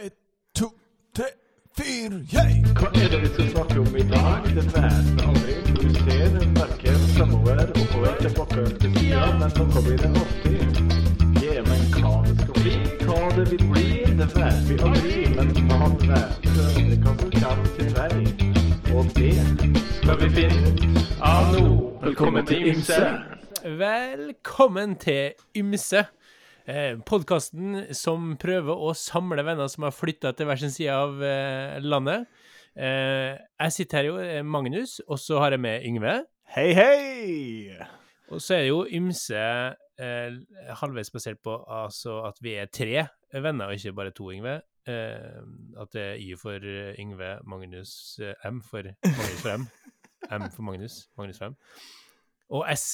Ett, to, tre, fire, yeah! Hva er det vi skal snakke om i dag? Det vi aldri. Du ser verken fremover, oppover, tilbake til sida, men noe blir det alltid. Ja, men hva det skal bli, hva det vil bli, det vet vi aldri. Men man vet aldri hva som kommer sin vei. Og det skal vi finne ut av nå. Velkommen til Ymse. Velkommen til Ymse. Eh, Podkasten som prøver å samle venner som har flytta til hver sin side av eh, landet. Eh, jeg sitter her jo, Magnus, og så har jeg med Yngve. Hei, hei! Og så er det jo Ymse halvveis basert på altså, at vi er tre venner, og ikke bare to, Yngve. At det er Y for Yngve, Magnus M for Magnus for M. M for Magnus, Magnus for M. Og S,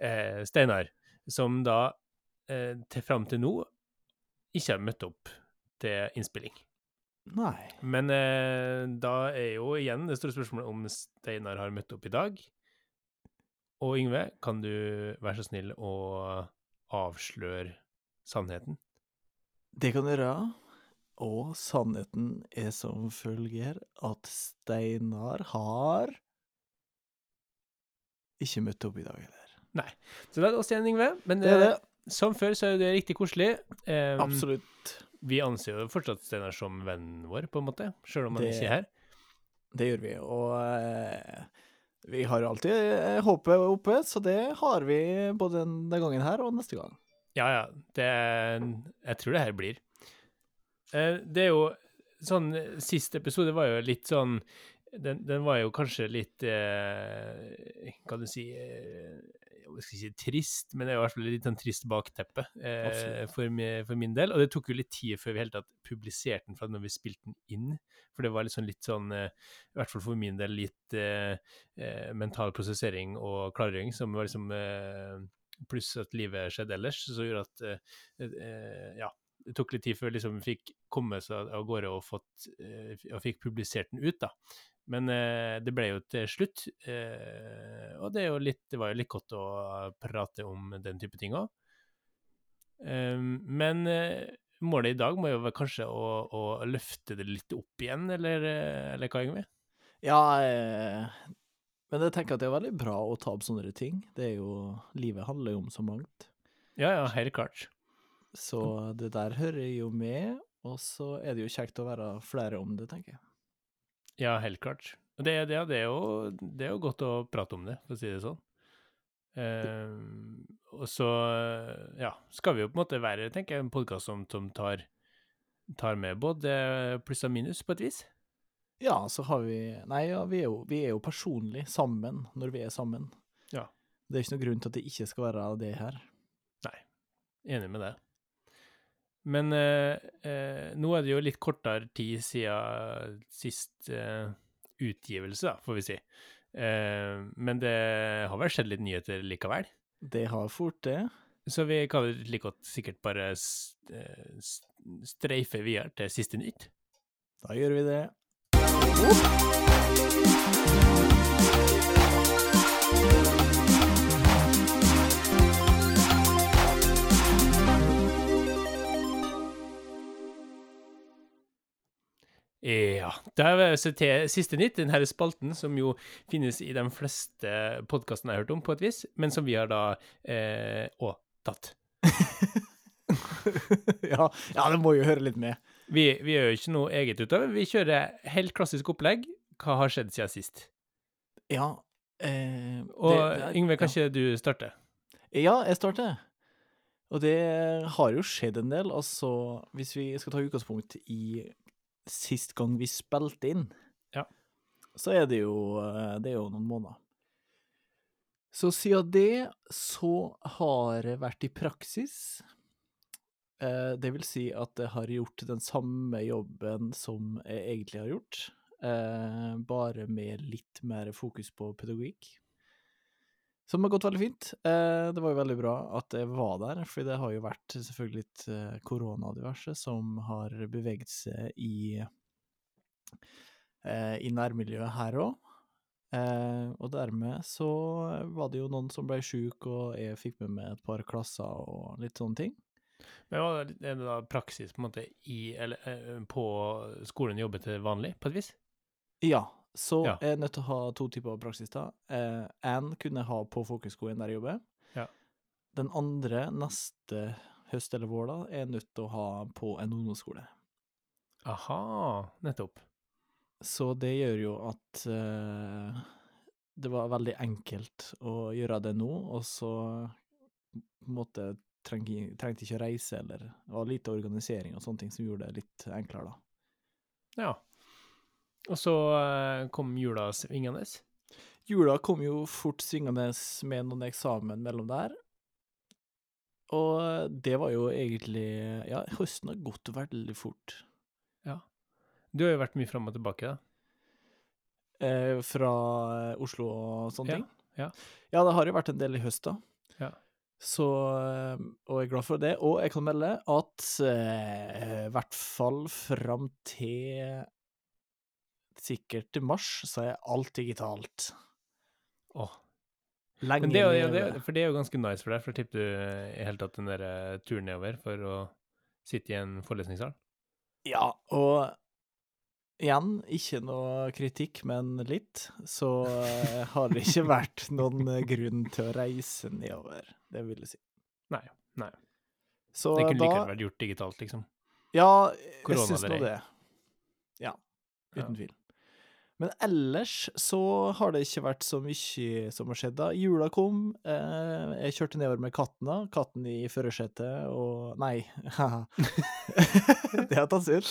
eh, Steinar, som da eh, til fram til nå ikke har møtt opp til innspilling. Nei. Men eh, da er jo igjen det store spørsmålet om Steinar har møtt opp i dag. Og Yngve, kan du være så snill å avsløre sannheten? Det kan du gjøre. Og sannheten er som følger at Steinar har ikke møtt opp i dag heller. Så da er det oss igjen, Yngve. Men Det er det. Som før så er det riktig koselig. Um, Absolutt. Vi anser jo fortsatt Steinar som vennen vår, på en måte, sjøl om han Det- ikke er her. Det gjør vi. Og uh, vi har alltid eh, håpet oppe, så det har vi både denne gangen her og neste gang. Ja, ja. Det Jeg tror det her blir. Uh, Det er jo sånn Sist episode var jo litt sånn Den, den var jo kanskje litt eh, Kan du si eh, Jeg skal si trist, men det er i hvert fall litt sånn trist bakteppe eh, for, for min del. Og det tok jo litt tid før vi helt tatt publiserte den fra når vi spilte den inn. For det var liksom litt sånn, eh, i hvert fall for min del, litt eh, eh, mental prosessering og klargjøring som var liksom eh, Pluss at livet skjedde ellers, så gjorde at eh, ja, det tok litt tid før liksom vi fikk komme oss av gårde og, fått, og fikk publisert den ut, da. Men eh, det ble jo til slutt, eh, og det, litt, det var jo litt godt å prate om den type ting òg. men eh, målet i dag må jo være kanskje å, å løfte det litt opp igjen, eller, eh, eller hva, Yngve? Ja, eh, men jeg tenker at det er veldig bra å ta opp sånne ting. Det er jo Livet handler jo om så mangt. Ja, ja, helt klart. Så det der hører jo med, og så er det jo kjekt å være flere om det, tenker jeg. Ja, helt klart. Det, det, det, er jo, det er jo godt å prate om det, for å si det sånn. Eh, og så ja, skal vi jo på en måte være tenker jeg, en podkast som, som tar, tar med både pluss og minus, på et vis. Ja, så har vi Nei, ja, vi er jo, vi er jo personlig sammen når vi er sammen. Ja. Det er ikke noen grunn til at det ikke skal være det her. Nei, Enig med det. Men eh, eh, nå er det jo litt kortere tid siden sist eh, utgivelse, da, får vi si. Eh, men det har vel skjedd litt nyheter likevel. Det har fort det. Så vi kan vel like godt sikkert bare eh, streife videre til siste nytt. Da gjør vi det. Ja. Da er til siste nytt, denne spalten som jo finnes i de fleste podkastene jeg har hørt om, på et vis, men som vi har da eh, å, tatt. ja, ja, det må jo høre litt med. Vi, vi gjør jo ikke noe eget utover. Vi kjører helt klassisk opplegg. Hva har skjedd siden sist? Ja eh, Og det- det er- Yngve, kan ja. du starte? Ja, jeg starter. Og det har jo skjedd en del. Altså, hvis vi skal ta utgangspunkt i sist gang vi spilte inn, Ja. så er det jo, eh, det er jo noen måneder. Så siden det så har jeg vært i praksis. Eh, Det vil si at jeg har gjort den samme jobben som jeg egentlig har gjort, eh, bare med litt mer fokus på pedagogikk. Som har gått veldig fint. Eh, det var jo veldig bra at jeg var der, for det har jo vært selvfølgelig litt eh, korona og diverse som har beveget seg i, eh, i nærmiljøet her òg. Og dermed så var det jo noen som ble sjuke, og jeg fikk med meg et par klasser og litt sånne ting. Men var det da praksis på en måte i, eller, på skolen jobbet til vanlig, på et vis? Ja, så Ja. jeg er nødt til å ha to typer praksis. da. Én kunne jeg ha på folkehøgskolen der jeg jobber. Ja. Den andre neste høst eller vår da, er jeg nødt til å ha på en ungdomsskole. Aha, nettopp. Så det gjør jo at eh, det var veldig enkelt å gjøre det nå, og så måtte jeg trengte ikke å reise, eller det var lite organisering og sånne ting som gjorde det litt enklere, da. Ja. Og så eh, kom jula svingende. Jula kom jo fort svingende med noen eksamen mellom der. Og det var jo egentlig Ja, høsten har gått veldig fort. Ja. Du har jo vært mye fram og tilbake, da. Eh, fra eh, Oslo og sånne Ja, ting. ja. Ja, det har jo vært en del i høst, da. Ja. Så eh, Og jeg er glad for det. Og jeg kan melde at eh, i hvert fall fram til sikkert til mars, så er alt digitalt. Åh. Lenge Men det, er jo- det, er- for det er jo ganske nice for deg, for da tipper du i hele tatt den der eh, turen nedover for å sitte i en forelesningssal. Ja, og igjen, ikke noe kritikk, men litt, så eh, har det ikke vært noen eh, grunn til å reise nedover, det vil jeg si. Nei, nei. Så Det kunne da likevel vært gjort digitalt, liksom. Ja, jeg syns nå det. Ja, Ja. uten tvil. Men ellers så har det ikke vært så mye som har skjedd da. Jula kom, eh, jeg kjørte nedover med katten da, katten i førersetet, og Nei, det har tatt seg ut.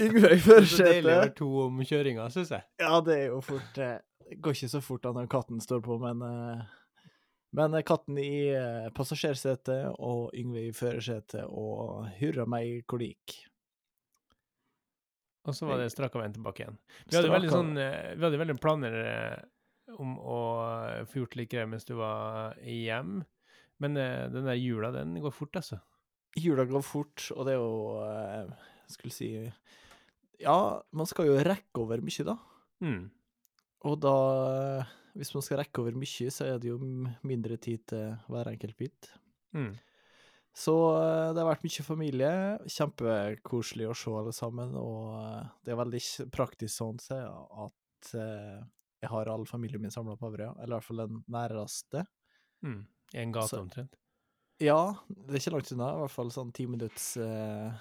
Yngve i Så deilig å være to om kjøringa, syns jeg. Ja, det er jo fort eh, Det går ikke så fort da når katten står på, men eh, Men eh, katten i eh, passasjersetet og Yngve i førersetet og hurra meg hvor det gikk. Og så var det straka veien tilbake igjen. Vi hadde veldig sånn eh, Vi hadde veldig planer eh, om å få gjort litt greier mens du var hjem, men eh, den der jula, den går fort, altså. Jula går fort, og det er jo jeg Skulle si Ja, man skal jo rekke over mye, da. Mm. Og da Hvis man skal rekke over mye, så er det jo mindre tid til hver enkelt bit. Mm. Så eh, det har vært mye familie. Kjempekoselig å se alle sammen. Og eh, det er veldig praktisk sånn så at eh, jeg har all familien min samla på Averøya. Eller i hvert fall den næreste. Mm. I en gate omtrent. Ja, det er ikke langt unna. I hvert fall sånn ti minutts eh,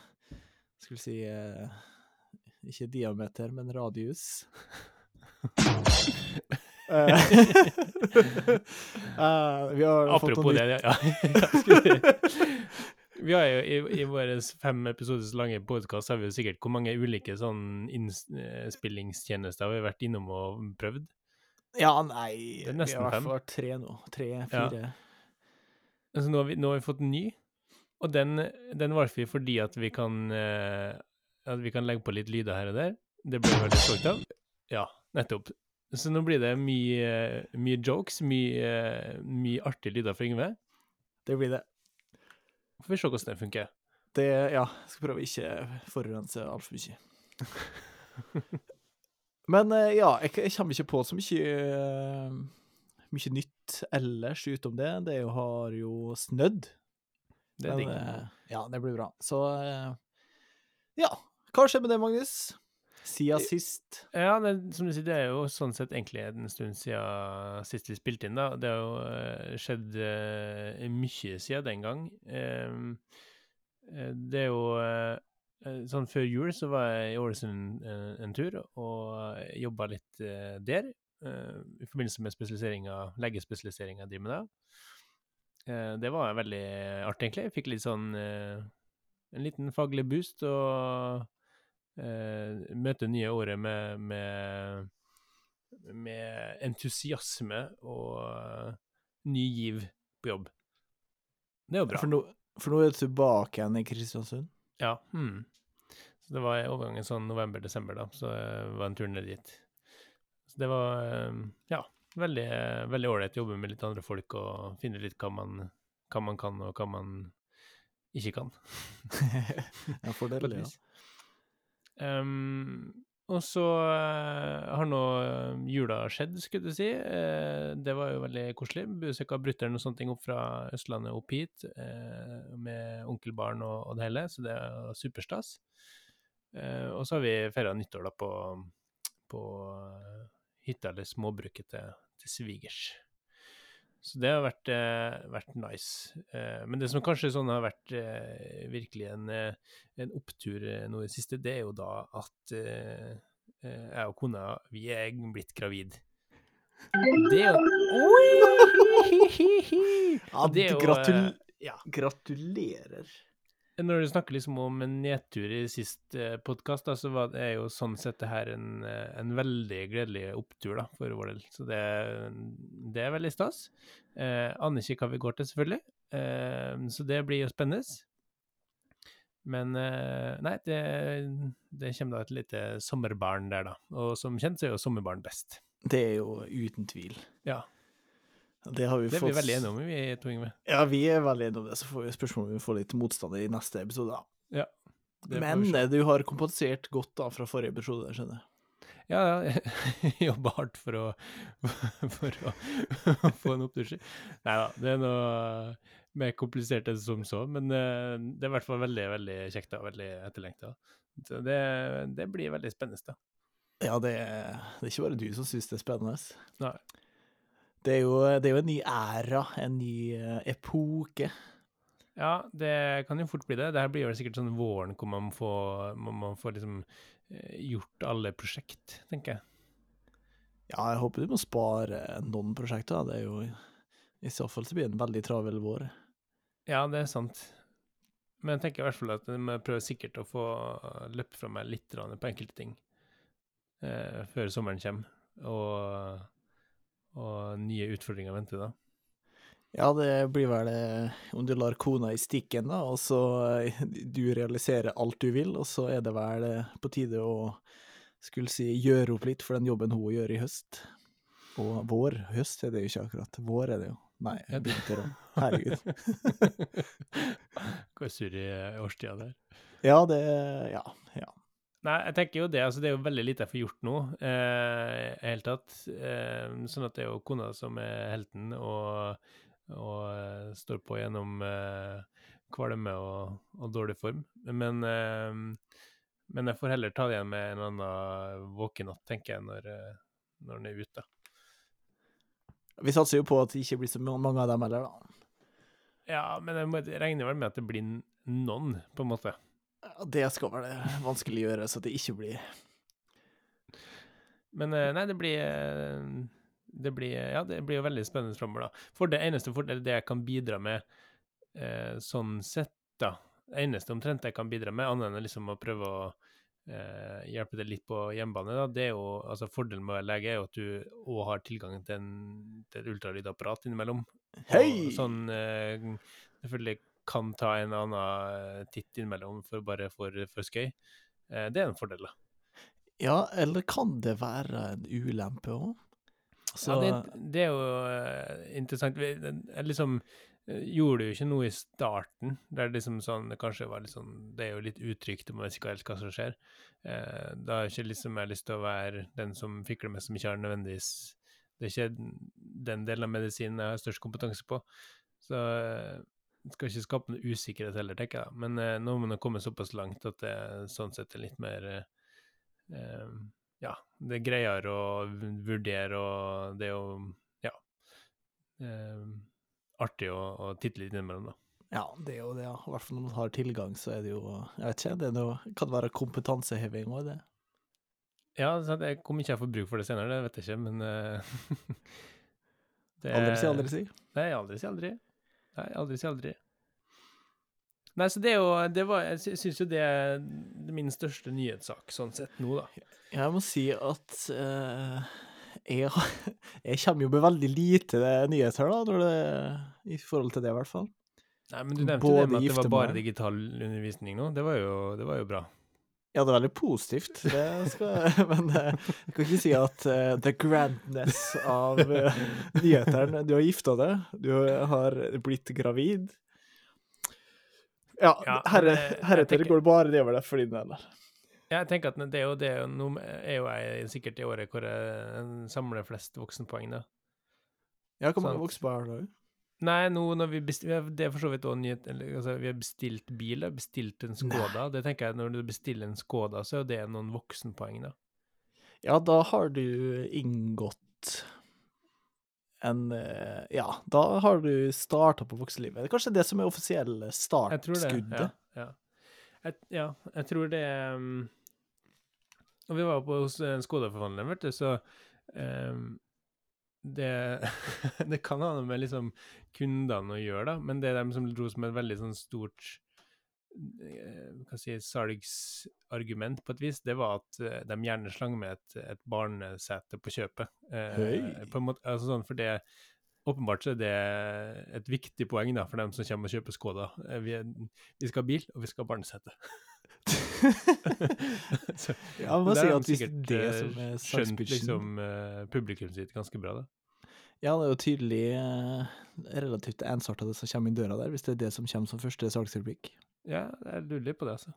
Skal vi si eh, Ikke diameter, men radius. Eh, eh, vi har Apropos det, ja. ja. Vi- har jo i, i våre fem episoders lange podkast har vi jo sikkert hvor mange ulike sånn innspillingstjenester har vi vært innom og prøvd. Ja, nei Det er Vi har i hvert fall vært tre nå. Tre, fire. Altså, nå, har vi, nå har vi fått en ny, og den, den valgte vi fordi at vi kan eh, at vi kan legge på litt lyder her og der. Det blir vi veldig stolt av. Ja, nettopp. Så nå blir det mye, mye jokes, mye, mye artige lyder fra Yngve. Det blir det. Får vi se hvordan det funker. Det, ja, skal prøve å ikke forurense altfor mye. Men eh, ja, jeg, jeg kommer ikke på så mye eh, mye nytt ellers utom det. Det jo, har jo snødd. Det er digg. eh, ja, det blir bra. Så ja, hva skjer med det, Magnus? Siden sist. Ja, det, som du sier, det er jo sånn sett egentlig en stund siden sist vi spilte inn, da. Det har jo eh, skjedd uh, mye siden den gang. Eh, det er jo eh, eh, Sånn før jul så var jeg i Ålesund en, en tur og jobba litt eh, der. eh, I forbindelse med spesialiseringa, legespesialiseringa jeg driver med da. Eh, det var veldig artig, egentlig. Jeg fikk litt sånn eh, En liten faglig boost og eh, møte nye året med, med, med entusiasme og eh, ny giv på jobb. Det er jo bra. For nå, for nå er du tilbake igjen i Kristiansund. Ja. Hmm. Så det var i overgangen sånn november-desember, da, så det var en tur ned dit. Så det var eh, ja, veldig veldig ålreit å jobbe med litt andre folk og finne litt hva man, hva man kan, og hva man ikke kan. ja, fordel, ja. Ehm, Og så uh, har nå eh, jula skjedd, skulle du si. Uh, det var jo veldig koselig. Besøka brutter'n og sånne ting opp fra Østlandet opp hit, uh, med onkelbarn og, og det hele, så det er superstas. Og så har vi feira nyttår da på, på hytta eller småbruket til, til svigers. Så det har vært, eh, vært nice. Eh, men det som kanskje sånn har vært eh, virkelig en, en opptur nå i det siste, det er jo da at jeg og kona, vi er blitt gravid. Det er jo Ja, det er jo, eh, ja. gratulerer. Når du snakker liksom om en nedtur i sist eh, podkast, så var det jo sånn sett det her en, eh, en veldig gledelig opptur da, for vår del. Så det, det er veldig stas. Eh, aner ikke hva vi går til, selvfølgelig. Eh, så det blir jo spennende. Men eh, nei, det, det kommer da et lite sommerbarn der, da. Og som kjent så er jo sommerbarn best. Det er jo uten tvil. Ja, Det har vi det er fått vi veldig enige om, vi to, Yngve. Ja, vi er veldig enige om det. Så får vi spørsmål om vi får litt motstand i neste episode. da. Ja. Men eh, du har kompensert godt da fra forrige episode, skjønner jeg. Ja, ja, jeg jobber hardt for å, for å få en opptur. Nei da, det er noe mer komplisert enn som så, men eh, det er i hvert fall veldig, veldig kjekt og veldig etterlengta. Så det, det blir veldig spennende. da. Ja, det er, det er ikke bare du som syns det er spennende. Nei. Det er, jo, det er jo en ny æra, en ny eh, epoke. Ja, det kan jo fort bli det. Det her blir vel sikkert sånn våren hvor man får, man, får liksom eh, gjort alle prosjekt, tenker jeg. Ja, jeg håper du må spare noen prosjekter. Det er jo I så fall så blir det en veldig travel vår. Ja, det er sant. Men jeg tenker i hvert fall at jeg prøver sikkert å få løpt fra meg litt på enkelte ting eh, før sommeren kommer, og, og nye utfordringer venter da. Ja, det blir vel eh, om du lar kona i stikken, da, og så eh, du realiserer alt du vil, og så er det vel eh, på tide å skulle si gjøre opp litt for den jobben hun gjør i høst. Og vår. Høst er det jo ikke akkurat. Vår er det jo. Nei, vinter òg. Herregud. Går sur i årstida der. Ja, det Ja. ja. Nei, jeg tenker jo det, altså det er jo veldig lite jeg får gjort nå, eh, helt tatt. Eh, sånn at det er jo kona som er helten, og, og eh, står på gjennom eh, kvalme og, og dårlig form. Men, eh, men jeg får heller ta det igjen med en annen våkenatt, tenker jeg, når, eh, når den er ute. Vi satser jo på at det ikke blir så mange av dem heller, da. Ja, men jeg regner vel med at det blir noen, på en måte. Det skal vel vanskelig gjøre, så det ikke blir Men eh, nei, det blir eh, det blir, ja, det blir jo veldig spennende framover, da. For det eneste for det jeg kan bidra med eh, sånn sett, da Det eneste omtrent jeg kan bidra med, annet enn liksom å prøve å eh, hjelpe deg litt på hjemmebane, da, det er jo altså Fordelen med å være lege er jo at du òg har tilgang til, en, til et ultralydapparat innimellom. Hei! Og sånn eh, selvfølgelig kan ta en annen eh, titt innimellom for bare for, for skøy. Eh, det er en fordel, da. Ja, eller kan det være en ulempe òg? Ja, det, det er jo eh, interessant. Jeg liksom gjorde jo ikke noe i starten, der det liksom sånn det kanskje var litt sånn Det er jo litt utrygt, om man vet ikke helt hva som skjer. Da har jeg ikke liksom jeg lyst til å være den som fikler med som ikke har nødvendigvis Det er ikke den delen av medisinen jeg har størst kompetanse på. Så skal ikke skape noe usikkerhet heller, tenker jeg. Men eh, nå må man komme såpass langt at det sånn sett er litt mer eh, eh, ja, det er greiere å vurdere, og det er jo ja, eh, artig å, å titte litt innimellom, da. Ja, det er jo det, ja. I hvert fall når man har tilgang, så er det jo Jeg vet ikke, det noe, kan være kompetanseheving òg, det? Ja, det jeg kommer ikke til å få bruk for det senere, det vet jeg ikke, men eh, det, Aldri si aldri si. Nei, aldri si aldri. Nei, aldri si aldri. Nei, så det er jo det var, Jeg sy- syns jo det er min største nyhetssak sånn sett nå, da. Jeg må si at uh, jeg, jeg kommer jo med veldig lite nyheter, da, det, i forhold til det, i hvert fall. Nei, men du nevnte Både det med at det var bare digital undervisning nå. Det var jo, det var jo bra. Ja, det er veldig positivt, det skal Men eh, jeg kan ikke si at uh, the grandness av uh, nyhetene Du har gifta deg, du har blitt gravid. Ja, Ja, herre, eh, heretter tenker- går det bare nedover det for din del. Jeg tenker at det er jo, det er jo, er jo jeg sikkert i året hvor jeg samler flest voksenpoeng, da. Ja, hvor mange Sant. voksne har du? Nei, nå når vi bestilte Det er for så vidt òg nyhet altså, Vi har bestilt bil, bestilt en Skoda. Det tenker jeg, Når du bestiller en Skoda, så er det noen voksenpoeng, da. Ja, da har du inngått en eh, Ja, da har du starta på voksenlivet. Det er kanskje det som er offisielle startskuddet. Ja, ja. Jeg, ja, jeg tror det um, Og vi var på hos en Skoda-forhandler, vet du, så um, det, det kan ha noe med liksom kundene å gjøre, da, men det er dem som dro som et veldig sånn stort eh, hva si, salgsargument på et vis, det var at eh, de gjerne slang med et, et barnesete på kjøpet. Eh, på måte, altså sånn, for det Åpenbart så er det et viktig poeng da, for dem som kommer og kjøper Skoda. Eh, Vi, er, vi skal ha bil, og vi skal ha barnesete. Ja, man må si at hvis det eh, som er skjønt liksom uh, publikum sitt ganske bra, da. Ja, det er jo tydelig eh, relativt ensarta det som kommer inn døra der, hvis det er det som kommer som første salgsreplikk. Ja, jeg lurer litt på det, altså.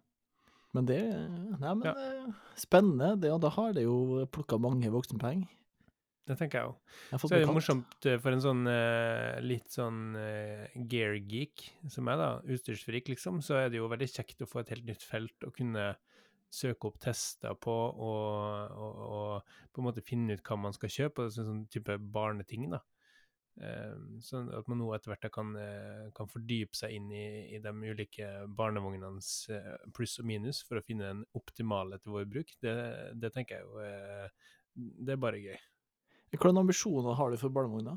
Men det Nei, men ja. spennende. Det, og da har det jo plukka mange voksenpoeng. Det tenker jeg òg. Så er det morsomt eh, for en sånn eh, litt sånn uh, gear-geek som meg, da, utstyrsfrik, liksom, så er det jo veldig kjekt å få et helt nytt felt å kunne søke opp tester på og, og, og på en måte finne ut hva man skal kjøpe, altså sånn type barneting, da. Eh, sånn at man nå etter hvert kan, eh, kan fordype seg inn i, i de ulike barnevognenes eh, pluss og minus for å finne den optimale til vår bruk. Det, det tenker jeg jo eh, Det er bare gøy. Hvilke ambisjoner har du for barnevogna?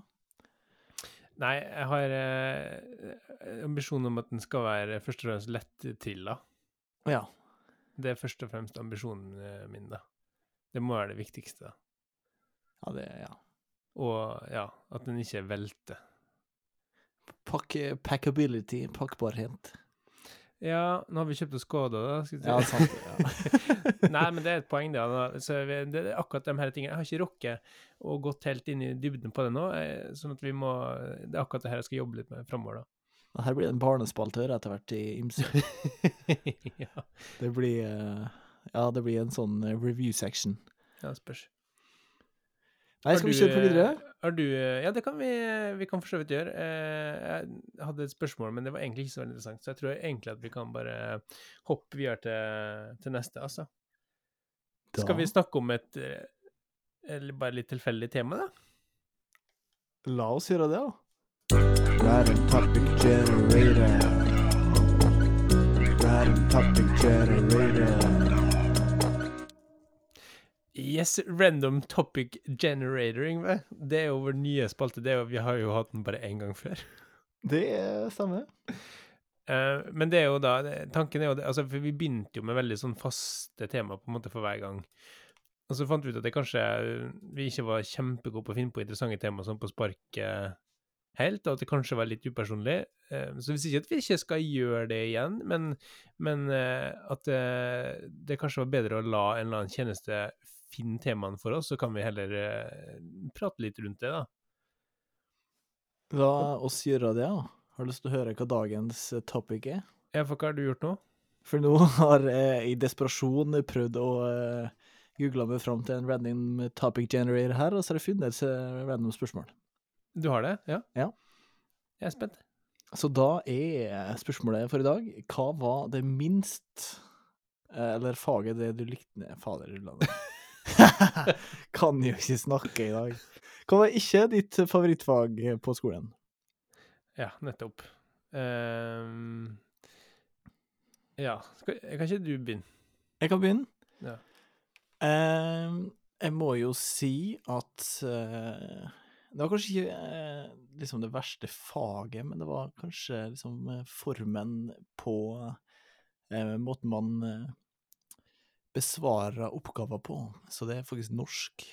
Nei, jeg har eh, ambisjoner om at den skal være først og fremst da. Ja. Det er først og fremst ambisjonen eh, min, da. Det må være det viktigste. da. ja, det ja. Og ja, at den ikke velter. Pack, packability, pakkbarhet. Ja, nå har vi kjøpt oss Skoda, da. Skal Ja, sant. Ja. Nei, men det er et poeng, vi- det er akkurat de her tingene. Jeg har ikke rukket å gått helt inn i dybden på det nå, eh, sånn at vi må Det er akkurat det her jeg skal jobbe litt med framover, da. Her blir det en barnespaltør etter hvert i ymse. ja, Det blir eh, Ja, det blir en sånn eh, review section. ja, spørs. Nei, skal vi kjøre på videre? Har du eh, Ja, det kan vi Vi kan for så vidt gjøre. Eh, Jeg hadde et spørsmål, men det var egentlig ikke så veldig interessant, så jeg tror egentlig at vi kan bare hoppe videre til, til neste, altså. Skal vi snakke om et eh, eller bare litt tilfeldig tema, da? La oss gjøre det, da. en topic generator. Random topic generator. Yes, Random Topic Generator, Yngve. Det er jo vår nye spalte. Det er jo, vi har jo hatt den bare én gang før. Det stemmer. Uh, men det er jo da Tanken er jo det altså, For vi begynte jo med veldig sånn faste tema på en måte for hver gang. Og så fant vi ut at det kanskje vi ikke var kjempegode på å finne på interessante tema sånn på sparket helt, og at det kanskje var litt upersonlig. Eh, så vi sier ikke at vi ikke skal gjøre det igjen, men, men eh, at eh, det kanskje var bedre å la en eller annen tjeneste finne temaene for oss, så kan vi heller eh, prate litt rundt det, da. La oss gjøre det, da. Har du lyst til å høre hva dagens eh, topic er? Ja, for hva har du gjort nå? For nå har jeg i desperasjon prøvd å uh, google meg fram til en random topic generator her, og så har jeg funnet et eh, random spørsmål. Du har det? Ja? Ja. Jeg er spent. Så da er spørsmålet for i dag Hva var det minst eh, Eller faget det du likte Fader ulland. kan jo ikke snakke i dag. Hva var ikke ditt favorittfag på skolen? Ja, nettopp. Um, ja, skal, kan ikke du begynne? Jeg kan begynne. Ja. Um, jeg må jo si at uh, Det var kanskje ikke eh, liksom det verste faget, men det var kanskje liksom eh, formen på eh, måten man eh, besvarer oppgaver på. Så det er faktisk norsk.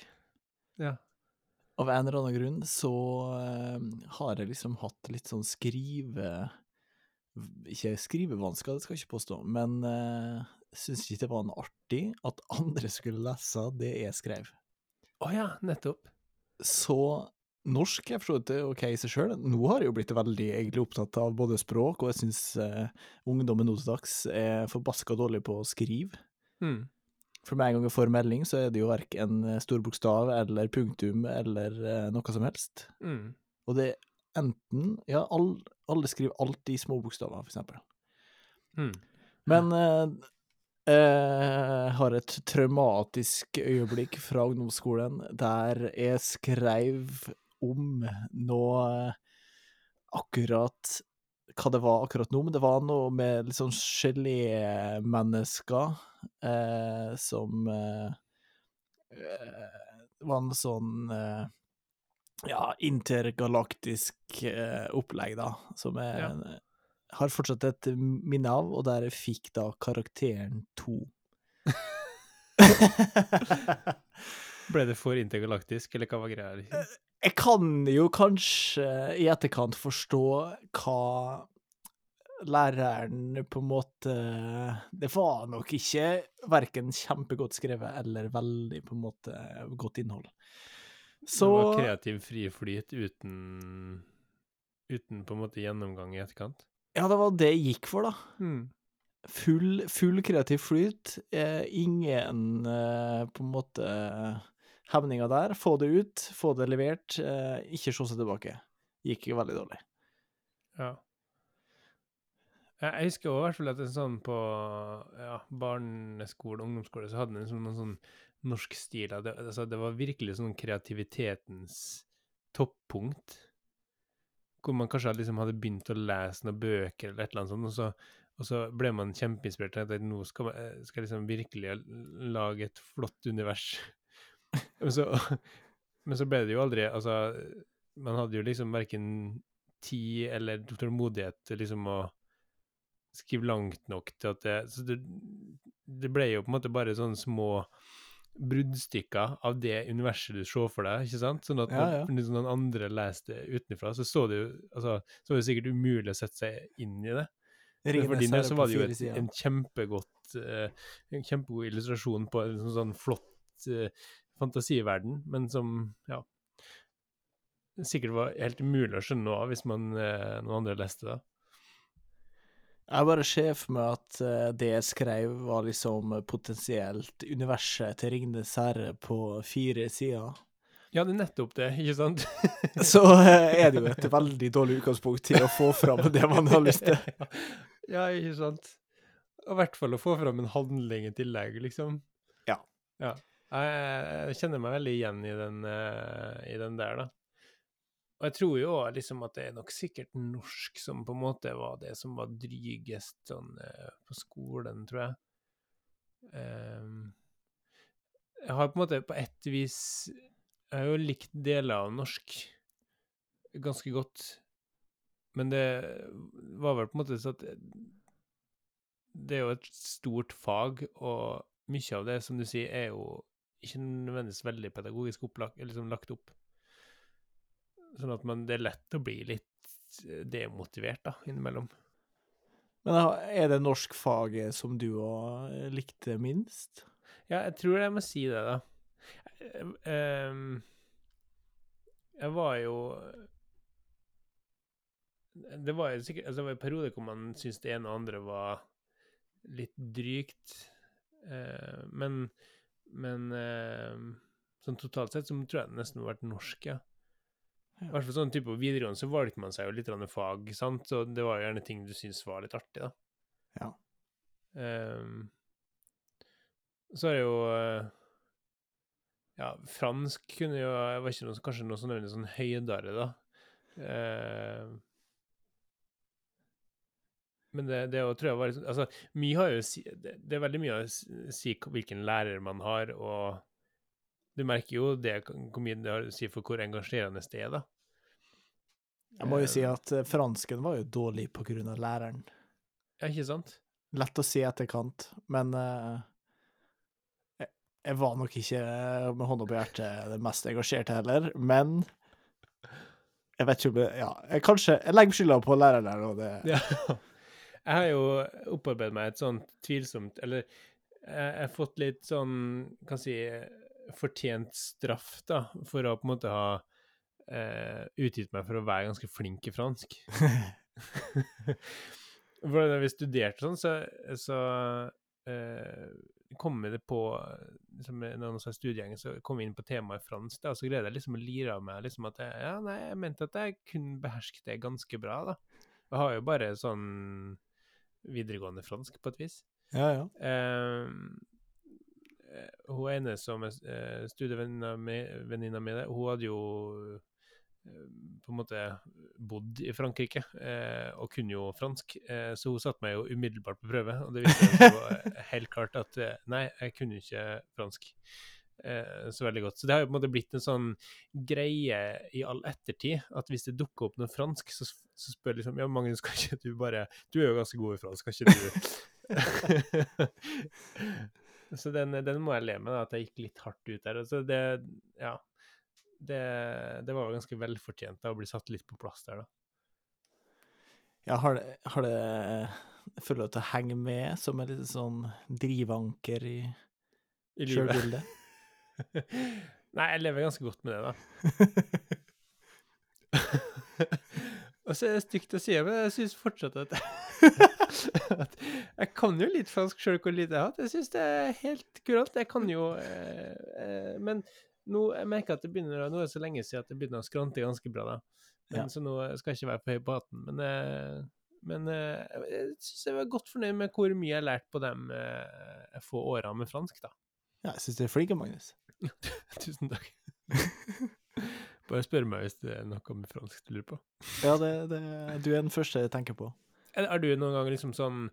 Ja. Av en eller annen grunn så eh, har jeg liksom hatt litt sånn skrive... Ikke skrivevansker, det skal jeg ikke påstå, men uh, syns ikke det var noe artig at andre skulle lese det jeg skrev. Å ja, nettopp. Så norsk er for så vidt ok i seg sjøl. Nå har jeg jo blitt veldig egentlig opptatt av både språk, og jeg syns uh, ungdommen nå til dags er forbaska dårlig på å skrive. Mm. For med en gang jeg får melding, så er det jo verken stor bokstav eller punktum eller eh, noe som helst. Mm. Og det er enten Ja, all, alle skriver alltid i små bokstaver, for eksempel. Mm. Men eh, jeg har et traumatisk øyeblikk fra ungdomsskolen der jeg skrev om noe akkurat hva det var akkurat nå, men det var noe med litt sånn gelémennesker eh, som eh, eh, var en sånn eh, ja, intergalaktisk eh, opplegg, da, som jeg Ja. har fortsatt et minne av, og der jeg fikk da karakteren to. Ble det for intergalaktisk, eller hva var greia? Liksom? Jeg kan jo kanskje i etterkant forstå hva læreren på en måte Det var nok ikke verken kjempegodt skrevet eller veldig på en måte godt innhold. Så Det var kreativ fri flyt uten Uten på en måte gjennomgang i etterkant? ja, det var det jeg gikk for, da. Mm. Full, full kreativ flyt. Eh, ingen eh, på en måte hemninger der. Få det ut, få det levert. Eh, ikke se seg tilbake. Gikk veldig dårlig. Ja. Jeg husker også i hvert fall at en sånn på ja, barneskole, ungdomsskole, så hadde den liksom noen sånn norsk stil. Det, altså, det var virkelig sånn kreativitetens toppunkt. Hvor man kanskje liksom hadde begynt å lese noen bøker eller et eller annet sånt, og så, og så ble man kjempeinspirert til at nå skal man eh, skal liksom virkelig lage et flott univers. men, så, men så ble det jo aldri Altså, man hadde jo liksom verken tid eller tålmodighet til liksom å skrive langt nok til at det Så det, det ble jo på en måte bare sånne små bruddstykker av det universet du så for deg, ikke sant? Sånn at Ja, ja. når noen andre leste det utenfra, så så det jo Altså, så var det sikkert umulig å sette seg inn i det. Men for din del så var det jo et, en kjempegodt eh, En kjempegod illustrasjon på en sånn, sånn flott eh, fantasiverden, men som ja sikkert var helt umulig å skjønne noe av hvis man, eh, noen andre leste det. Jeg bare ser for meg at eh, det jeg skrev, var liksom potensielt universet til Ringnes herre på fire sider. Ja, det er nettopp det, ikke sant? Så eh, er det jo et veldig dårlig utgangspunkt til å få fram det man har lyst til. ja, ikke sant? Og I hvert fall å få fram en handling i tillegg, liksom. Ja. ja. Jeg, jeg kjenner meg veldig igjen i den, eh, i den der, da. Og jeg tror jo liksom at det er nok sikkert norsk som på en måte var det som var drygest sånn eh, på skolen, tror jeg. Um, jeg har på en måte på ett vis Jeg har jo likt deler av norsk ganske godt, men det var vel på en måte sånn at det er jo et stort fag, og mye av det, som du sier, er jo ikke nødvendigvis veldig pedagogisk opplagt, liksom lagt opp. Sånn at man, det er lett å bli litt eh, demotivert, da, innimellom. Men er det norskfaget som du òg likte minst? Ja, jeg tror jeg må si det, da. Eh, ehm, jeg var jo Det var jo sikkert altså Det var en periode hvor man syntes det ene og andre var litt drygt. Eh, men men eh, sånn totalt sett så tror jeg det nesten har vært norsk, ja. I hvert fall sånn type på videregående så valgte man seg jo litt fag, sant, så det var jo gjerne ting du syntes var litt artig, da. Ja. Um, så er det jo eh, Ja, fransk kunne jo Jeg var ikke noe, kanskje noe sånn, nødvendig sånn høydere, da. Ehm, men det, det tror jeg var liksom Altså, mye har jo det, det er veldig mye å si hvilken lærer man har, og du merker jo det, hvor mye det har å si for hvor engasjerende det er, da. Jeg må jo si Ehm, at eh, fransken var jo dårlig på grunn av læreren. Ja, ikke sant? Lett å si etterkant, men uh, jeg, jeg var nok ikke eh, med hånda på hjertet det mest engasjerte heller, men jeg vet ikke om det Ja, jeg kanskje Jeg legger skylda på læreren der, og det Ja. Jeg har jo opparbeidet meg et sånt tvilsomt Eller jeg jeg har fått litt sånn, kan si, fortjent straff, da, for å på en måte ha eh, utgitt meg for å være ganske flink i fransk. for da vi studerte sånn, så, så eh, kom vi det på liksom, en annen sånn studiegjeng, så kom vi inn på temaet fransk, da, og så greide jeg liksom å lire av meg liksom at jeg, ja, nei, jeg mente at jeg kunne beherske det ganske bra, da. Jeg har jo bare sånn videregående fransk, på et vis. Ja, ja. Eh, hun ene som er uh, studievenninna mi, hun hadde jo eh, på en måte bodd i Frankrike eh, og kunne jo fransk, eh, så hun satte meg jo umiddelbart på prøve. Og det viste jo helt klart at eh, nei, jeg kunne ikke fransk eh, så veldig godt. Så det har jo på en måte blitt en sånn greie i all ettertid at hvis det dukker opp noe fransk, så, så spør liksom Ja, Magnus, kan ikke du bare Du er jo ganske god i fransk, kan ikke du Så den, den må jeg le med, da, at jeg gikk litt hardt ut der. Altså det Ja. Det, det var jo ganske velfortjent da, å bli satt litt på plass der, da. Ja, har det, har det Føler du at det henger med som et lite sånn drivanker i, I sjølbildet? Nei, jeg lever ganske godt med det, da. Og så er det stygt å si, men jeg syns fortsatt at, at Jeg kan jo litt fransk sjøl hvor lite jeg har hatt. Jeg syns det er helt kurant. Jeg kan jo eh, eh, Men nå jeg merker at det begynner Nå er det så lenge siden at det begynner å skrante ganske bra, da. Men, Ja. Så nå skal jeg ikke være på høy på hatten. Men, eh, men eh, jeg syns jeg var godt fornøyd med hvor mye jeg har lært på de eh, få åra med fransk, da. Ja, jeg syns du er flink, Magnus. Tusen takk. Bare spør meg hvis det er noe med fransk du lurer på. Ja, det, det, du er den første jeg tenker på. Eller har du noen gang liksom sånn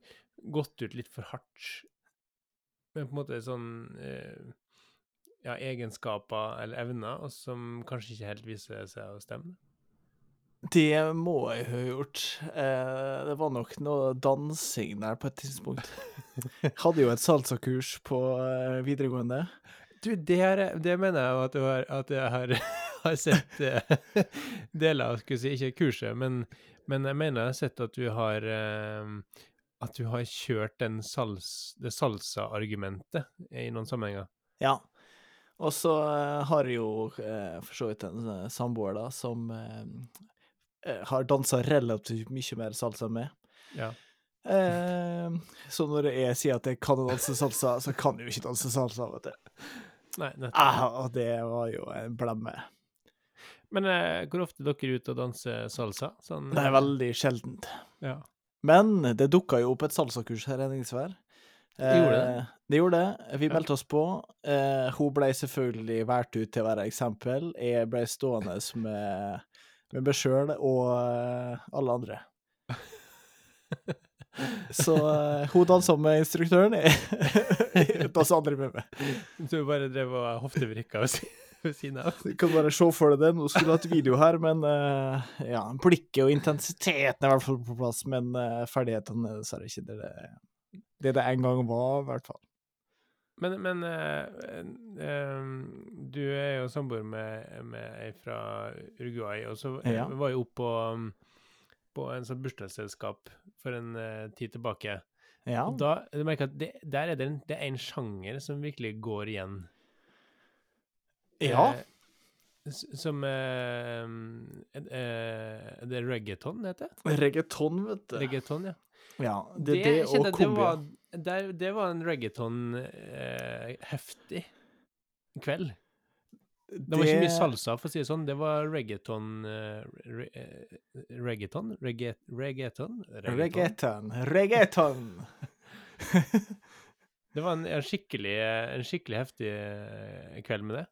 gått ut litt for hardt med på en måte sånn eh, ja, egenskaper eller evner, og som kanskje ikke helt viser seg å stemme? Det må jeg ha gjort. Eh, det var nok noe dansing der på et tidspunkt. Hadde jo et salsakurs på eh, videregående. Du, det, her, det mener jeg at, du har, at jeg har, har sett uh, deler av, skulle si, ikke kurset, men, men jeg mener jeg har sett at du har uh, at du har kjørt den sals, det salsa-argumentet i noen sammenhenger. Ja. Og så uh, har jeg jo for så vidt en samboer da, som har dansa relativt mye mer salsa meg. Ja. Eh, så når jeg sier at jeg kan danse salsa, så kan jeg jo ikke danse salsa, vet du. Nei, nettopp. Ah, og det var jo en blemme. Men eh, hvor ofte er dere ute og danser salsa? Sånn, Det er veldig sjeldent. Ja. Men det dukka jo opp et salsakurs her i Henningsvær. Gjorde det? Eh, det gjorde det. Vi meldte oss på. Eh, hun ble selvfølgelig valgt ut til å være eksempel. Jeg ble stående med, med meg sjøl og eh, alle andre. Så eh, hun dansa med instruktøren, jeg dansa andre med meg. Du bare drev og hoftevrikka og si- ved siden av? Du kan bare se for deg det. Nå skulle du hatt video her, men uh, ja, blikket og intensiteten er i hvert fall på plass, men uh, ferdighetene er dessverre ikke det det, det det en gang var, i hvert fall. Men, men uh, du er jo samboer med, med ei fra Uruguay, og så Ja. var jo oppe på, på en sånn bursdagsselskap for en tid tilbake. Ja. Da du merker jeg at det, der er det, en, det er en sjanger som virkelig går igjen. Ja. Eh, som eh, eh, det reggaeton det heter? Reggaeton, vet du. Reggaeton, ja. Ja, det, det, kjente og det var, det var en reggaeton-heftig kveld. Det var ikke mye salsa, for å si det sånn. Det var reggaeton eh, re, eh, Reggaeton? Regga, reggaeton? Reggaeton. Reggaeton! Det var en, en, skikkelig, en skikkelig heftig eh, kveld med det.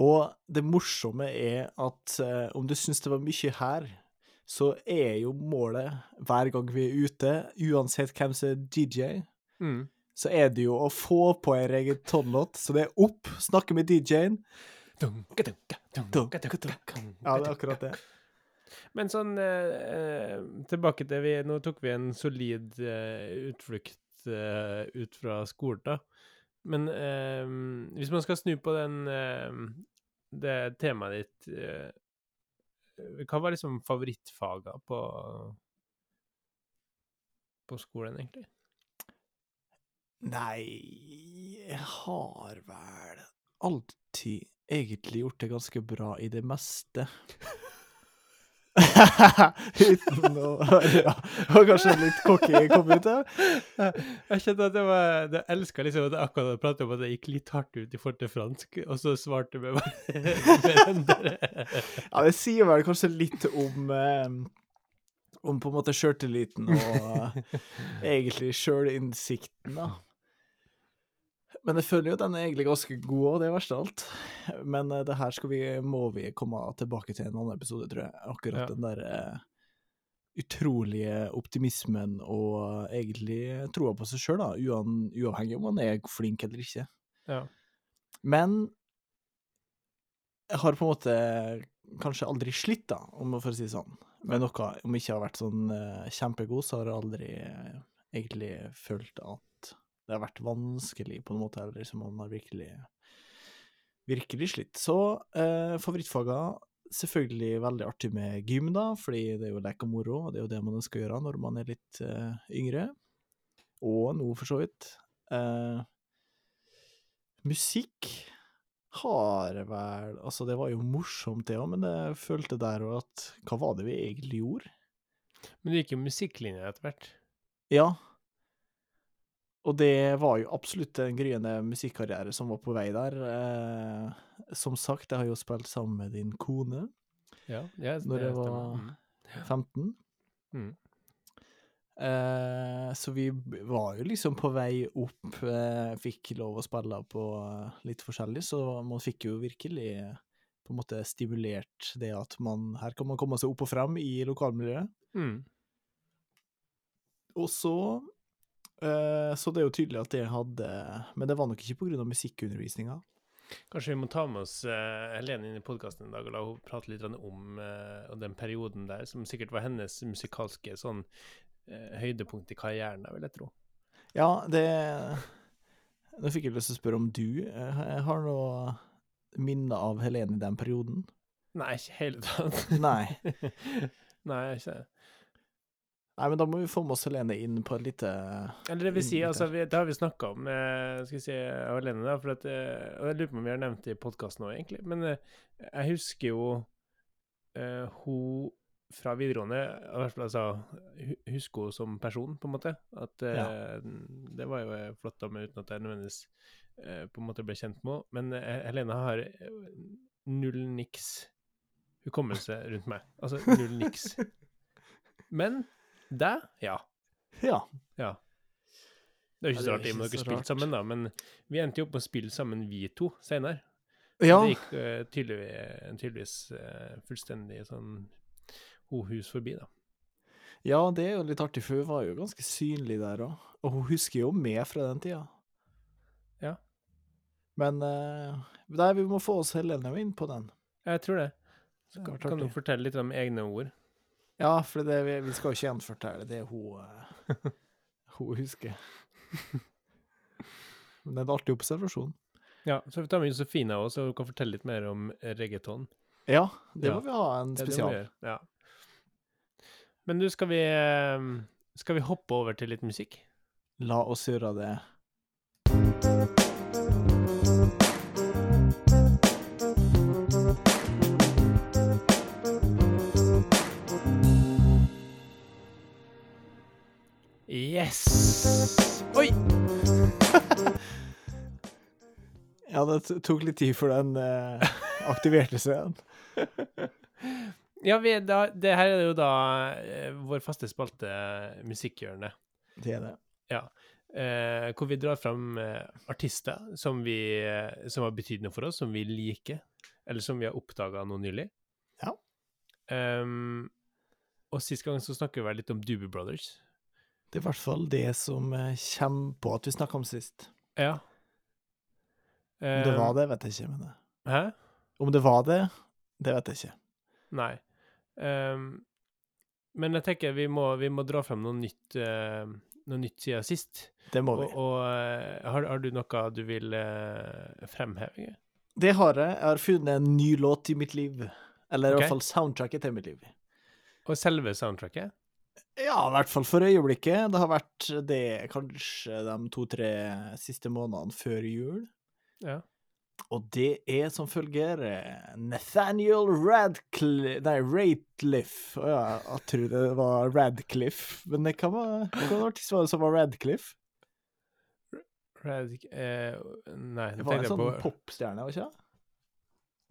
Og det morsomme er at eh, om du syns det var mye her, så er jo målet hver gang vi er ute, uansett hvem som er DJ, Mm. så er det jo å få på en reggaetonlåt. Så det er opp, snakke med DJ-en. Ja, det er akkurat det. Men sånn eh, eh, Tilbake til vi Nå tok vi en solid eh, utflukt eh, ut fra skolen, da. Men eh, hvis man skal snu på den eh, det temaet ditt eh, Hva var liksom favorittfaga på på skolen, egentlig? Nei, jeg har vel alltid egentlig gjort det ganske bra i det meste. Uten å ja, Og kanskje litt cocky kom ut her Jeg kjente at det var Jeg elska liksom at jeg akkurat pratet om at jeg gikk litt hardt ut i forhold til fransk, og så svarte jeg med hverandre. Ja, det sier vel kanskje litt om Om på en måte sjøltilliten og eh, egentlig sjølinnsikten, da. Men jeg føler jo den er egentlig ganske god òg, det er verst av alt. Men uh, det her skal vi, må vi komme tilbake til i en annen episode, tror jeg. Akkurat Ja. den der uh, utrolige optimismen og egentlig troa på seg sjøl, uavhengig om man er flink eller ikke. Ja. Men jeg har på en måte kanskje aldri slitt, da, om å for å si det sånn, med noe. Om jeg ikke har vært sånn uh, kjempegod, så har jeg aldri eh, egentlig følt at det har vært vanskelig på en måte, eller som man har virkelig virkelig slitt. Så eh, favorittfaga selvfølgelig veldig artig med gym, da, fordi det er jo lek og moro, og det er jo det man ønsker å gjøre når man er litt eh, yngre. Og nå, for så vidt. Eh, musikk har vel Altså, det var jo morsomt, det òg, men jeg følte der òg at Hva var det vi egentlig gjorde? Men du gikk jo musikklinja etter hvert. Ja. Og det var jo absolutt en gryende musikkarriere som var på vei der. Eh, som sagt, jeg har jo spilt sammen med din kone, Ja, ja Når jeg var- stemmer. 15. Mm. Eh, så vi var jo liksom på vei opp, eh, fikk lov å spille på eh, litt forskjellig, så man fikk jo virkelig eh, på en måte stimulert det at man, her kan man komme seg opp og frem i lokalmiljøet. Mm. Og så Så det er jo tydelig at det hadde Men det var nok ikke av musikkundervisninga. Kanskje vi må ta med oss eh, Helene inn i podkasten en dag og la henne prate litt om, eh, den perioden der, som sikkert var hennes musikalske sånn eh, høydepunkt i karrieren, vil jeg tro. Ja, det Nå fikk jeg lyst til å spørre om du jeg har noe minne av Helene i den perioden? Nei, ikke i hele tatt. Nei. Nei, ikke det. Nei, men da må vi få med oss Helene inn på et lite Eller det vil si, altså, vi, det har vi snakka om, eh, skal vi si, og Helene, da, for at, eh, og jeg lurer på om vi har nevnt det i podkasten òg, egentlig, men eh, jeg husker jo eh, hun fra videregående, i hvert fall altså, husker hun som person, på en måte. At ja. det var jo eh, flott, av meg uten at jeg nødvendigvis eh, på en måte ble kjent med henne. Men eh, Helene har eh, null niks hukommelse rundt meg. Altså null niks. Men deg, ja. Ja. Ja. Det er jo ikke så rart i og med dere spilte sammen, da, men vi endte jo opp med å spille sammen, vi to, senere. Ja, Det gikk uh, tydelig, tydeligvis eh, fullstendig sånn ho-hus forbi, da. ja, det er jo litt artig, for hun var jo ganske synlig der òg. Og hun husker jo meg fra den tida. Ja. Men eh, nei, vi må få oss Helene inn på den. Jeg tror det. Så, kan du fortelle litt om egne ord? Ja, for det, vi, vi skal jo ikke gjenfortelle det hun eh, hun husker. Men det er en artig observasjon. Ja, så vi tar med Josefine òg, så hun kan fortelle litt mer om reggaeton. Ja, det Ja. må vi ha en spesial. gjør, Ja. Men du, skal vi eh, Skal vi hoppe over til litt musikk? La oss gjøre det. Yes! Oi! Ja, det tok litt tid før den eh, aktiverte seg igjen. Ja, vi, da, det her er jo da eh, vår faste spalte, eh, Musikkhjørnet. Det er det. eh, hvor vi drar fram eh, artister som, vi, eh, som har betydd noe for oss, som vi liker, eller som vi har oppdaga nå nylig. Ja. Um, og sist gang så snakket vi vel litt om Doobie Brothers. Det er i hvert fall det som eh, kommer på at vi snakka om sist. Ja. Om det var det, vet jeg ikke. Men det. Hæ? om det var det, det vet jeg ikke. Nei. Um, men jeg tenker vi må, vi må dra frem noe nytt, uh, noe nytt siden sist. Det må vi. og eh, har, har du noe du vil uh, fremheve? Det har jeg. Jeg har funnet en ny låt i mitt liv. Eller i hvert fall soundtracket til mitt liv. Og selve soundtracket? Ja, i hvert fall for øyeblikket. Det har vært det kanskje de to-tre siste månedene før jul. Ja. Og det er som følger eh, Nathaniel Radcliffe Nei, Rateliff. Å ja, jeg tror det var Radcliffe. Men det kan være Hvilken artist var det som var Radcliffe? Rad... Eh, nei, Det var en sånn popstjerne, var ikke det?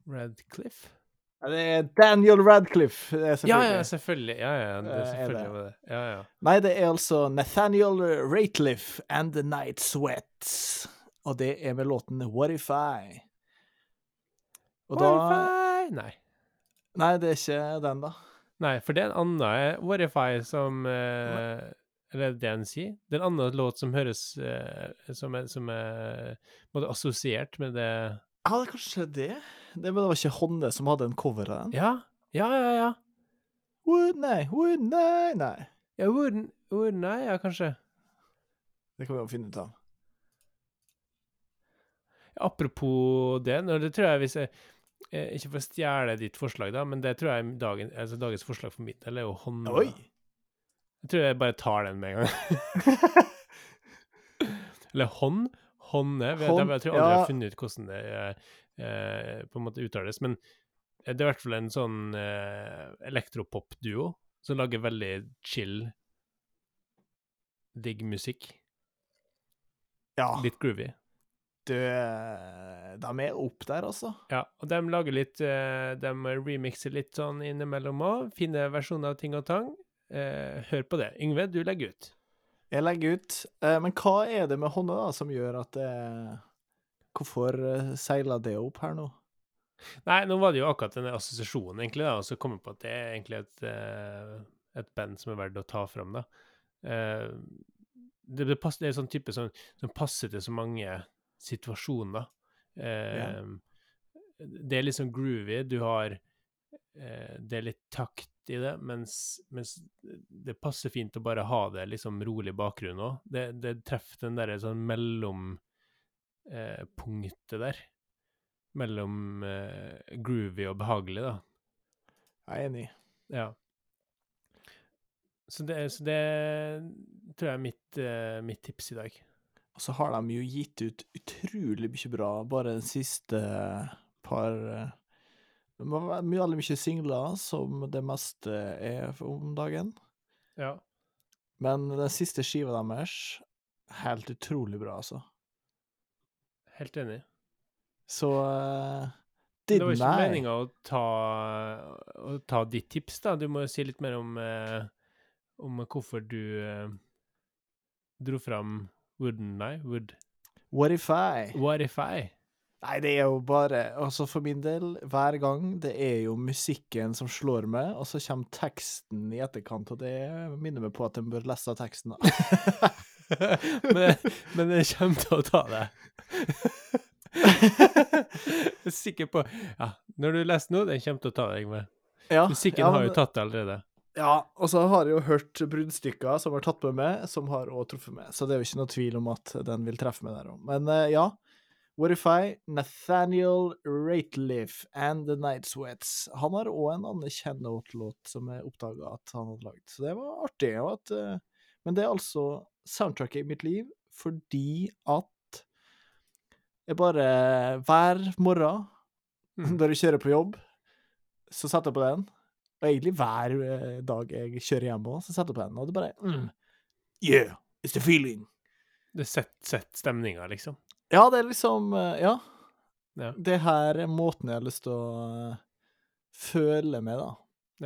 Radcliffe? Ja, det er Daniel Radcliffe, det er Ja, selvfølgelig. ja, selvfølgelig. Ja, ja, det, Eh, er selvfølgelig det? det. Ja, ja. Nei, det er altså Nathaniel Rateliff and The Night Sweats. Og det er med låten What If I. Og da What if I Nei. Nei, det er ikke den, da. Nei, for det er en annen eh, What if I som eh, Eller er det han sier? Det er en annen låt som høres eh, Som er, som er både assosiert med det Ja, det er kanskje det. Det men det var ikke Honne som hadde en cover av den? Ja, ja, ja. ja. Would, nei, would, nei, nei. ja wouldn't, wouldn't I? Ja, kanskje. Det kan vi jo finne ut av. Apropos det, det tror jeg hvis jeg eh, Ikke for å stjele ditt forslag, da, men det tror jeg dagen, altså dagens forslag for mitt del er jo Honne. Oi! Jeg tror jeg bare tar den med en gang. Eller hånd. Hånde. Vi- Jeg tror aldri jeg har funnet ut hvordan det eh, eh, på en måte uttales. Men det er i hvert fall en sånn eh, elektropop-duo som lager veldig chill, digg musikk. Ja, Litt groovy. du De er opp der, altså. Ja, og de lager litt eh, De remixer litt sånn innimellom òg. Fine versjoner av ting og tang. Eh, hør på det. Yngve, du legger ut. Jeg legger ut. Eh, men hva er det med hånda da, som gjør at det Hvorfor seila det opp her nå? Nei, nå var det jo akkurat denne assosiasjonen, egentlig, da, og så kom jeg på at det er egentlig et, eh, et band som er verdt å ta fram, da. Eh, det, det, passer, det er sånn type som, som passer til så mange situasjoner. Eh, Det er litt sånn groovy. Du har eh, Det er litt takt i det, mens, mens det passer fint å bare ha det liksom rolig bakgrunn òg. Det, det treffer den derre sånn mellom eh, punktet der. Mellom eh, groovy og behagelig, da. Jeg er enig. Ja. Så det, så det tror jeg er mitt, eh, mitt tips i dag. Og så har de jo gitt ut utrolig mye bra, bare det siste par eh, Det mye, veldig mye singler, som det meste er om dagen. Ja. Men den siste skiva deres, helt utrolig bra, altså. Helt enig. Så uh, Det var ikke meninga å ta, å ta ditt tips, da. Du må jo si litt mer om, uh, om hvorfor du uh, dro fram Wouldn't I? Would What if I? What if I? Nei, det er jo bare Altså, for min del, hver gang, det er jo musikken som slår meg, og så kommer teksten i etterkant, og det minner meg på at en bør lese teksten. da. men, men jeg kommer til å ta det. jeg er sikker på Ja, når du leser nå, den kommer til å ta deg med. Ja, Musikken ja, har jo tatt det allerede. Ja, og så har jeg jo hørt bruddstykker som har tatt med meg, som har òg truffet meg, så det er jo ikke noe tvil om at den vil treffe meg der òg. Men uh, ja. What if I? Nathaniel Rateliff and The Night Sweats. Han har òg en annen kjennote-låt som jeg oppdaga at han hadde lagd, så det var artig. Og at, eh, men det er altså soundtracket i mitt liv fordi at jeg bare hver morgen Mm. når jeg kjører på jobb, så setter jeg på den. Og egentlig hver eh, dag jeg kjører hjem òg, så setter jeg på den. Og det bare mm, Yeah, it's the feeling. Det setter sett stemninga, liksom. Ja, det er liksom eh, Ja. Ja. Det her er måten jeg har lyst til å eh, føle med, da.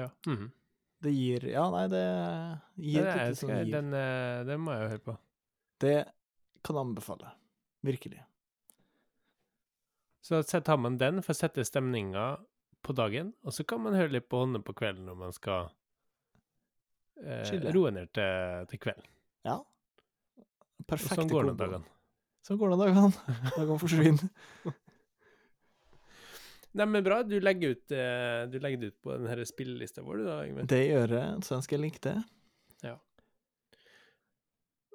Ja. Mhm. Det gir Ja, nei, det gir Den, et er- sånn gir. den, eh, den må jeg jo høre på. Det kan jeg anbefale. Virkelig. Så tar man den for å sette stemninga på dagen, og så kan man høre litt på hånda på kvelden når man skal eh, roe ned til, til kvelden. Ja. Og Perfekte sånn går det om dagene. Sånn går det om dagene. Dagene forsvinner. Nei, men bra. Du legger, ut, eh, du legger det ut på den her spillelista vår, du da, Yngve. Det gjør jeg, skal jeg linke til.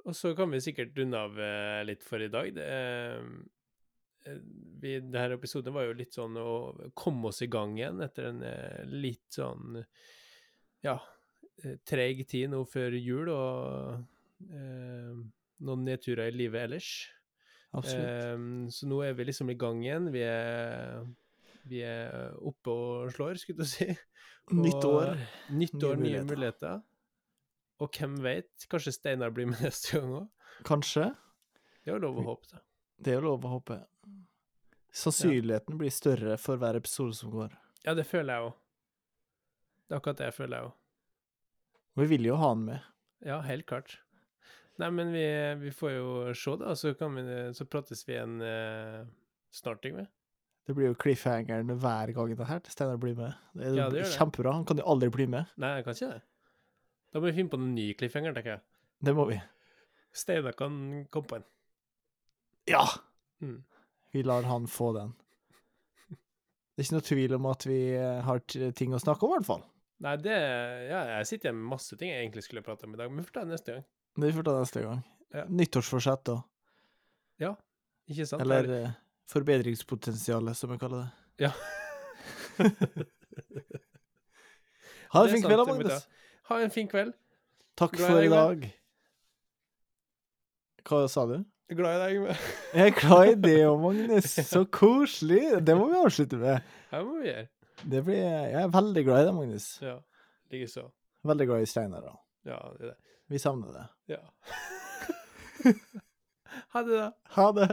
Og så kan vi sikkert runde av eh, litt for i dag. Det, eh, vi, denne episoden var jo litt sånn å komme oss i gang igjen etter en litt sånn ja, treg tid nå før jul og eh, noen nedturer i livet ellers. Absolutt. Eh, så nå er vi liksom i gang igjen. Vi er, vi er oppe og slår, skulle du si. Nytt år. Nytt år, nye muligheter. muligheter. Og hvem vet, kanskje Steinar blir med neste gang òg? Kanskje. Det er jo lov å håpe, da. Det er jo lov å håpe. Sannsynligheten blir større for hver episode som går. Ja, det føler jeg òg. Det er akkurat det jeg føler, jeg òg. Og vi vil jo ha han med. Ja, helt klart. Nei, men vi, vi får jo se, da, så, kan vi, så prates vi igjen eh, snart, Yngve. Det blir jo cliffhangeren hver gang det her til Steinar blir med. Det er Ja, det kjempebra. Han kan jo aldri bli med. Nei, jeg kan ikke det. Da må vi finne på en ny cliffhanger, tenker jeg. Det må vi. Steinar kan komme på en. Ja! Mm. Vi lar han få den. Det er ikke noe tvil om at vi eh, har ting å snakke om, i hvert fall. Nei, det Ja, jeg sitter igjen med masse ting jeg egentlig skulle prate om i dag, men vi får ta det neste gang. Det får vi ta neste gang. Ja. Nyttårsforsett, da. Ja, Ikke sant? Eller eh, forbedringspotensialet, som vi kaller det. Ja. Ha en fin kveld, da, Magnus. Ha en fin kveld. Takk Glad for i dag. Hva sa du? Glad i deg, Yngve. Jeg er glad i det òg, Magnus. Så koselig. Det må vi avslutte med. Det må vi gjøre. Det blir, jeg er veldig glad i deg, Magnus. Ja. Likeså. Veldig glad i Steinar. da. Ja, det er det. Vi savner det. Ja. ha det, da. Ha det.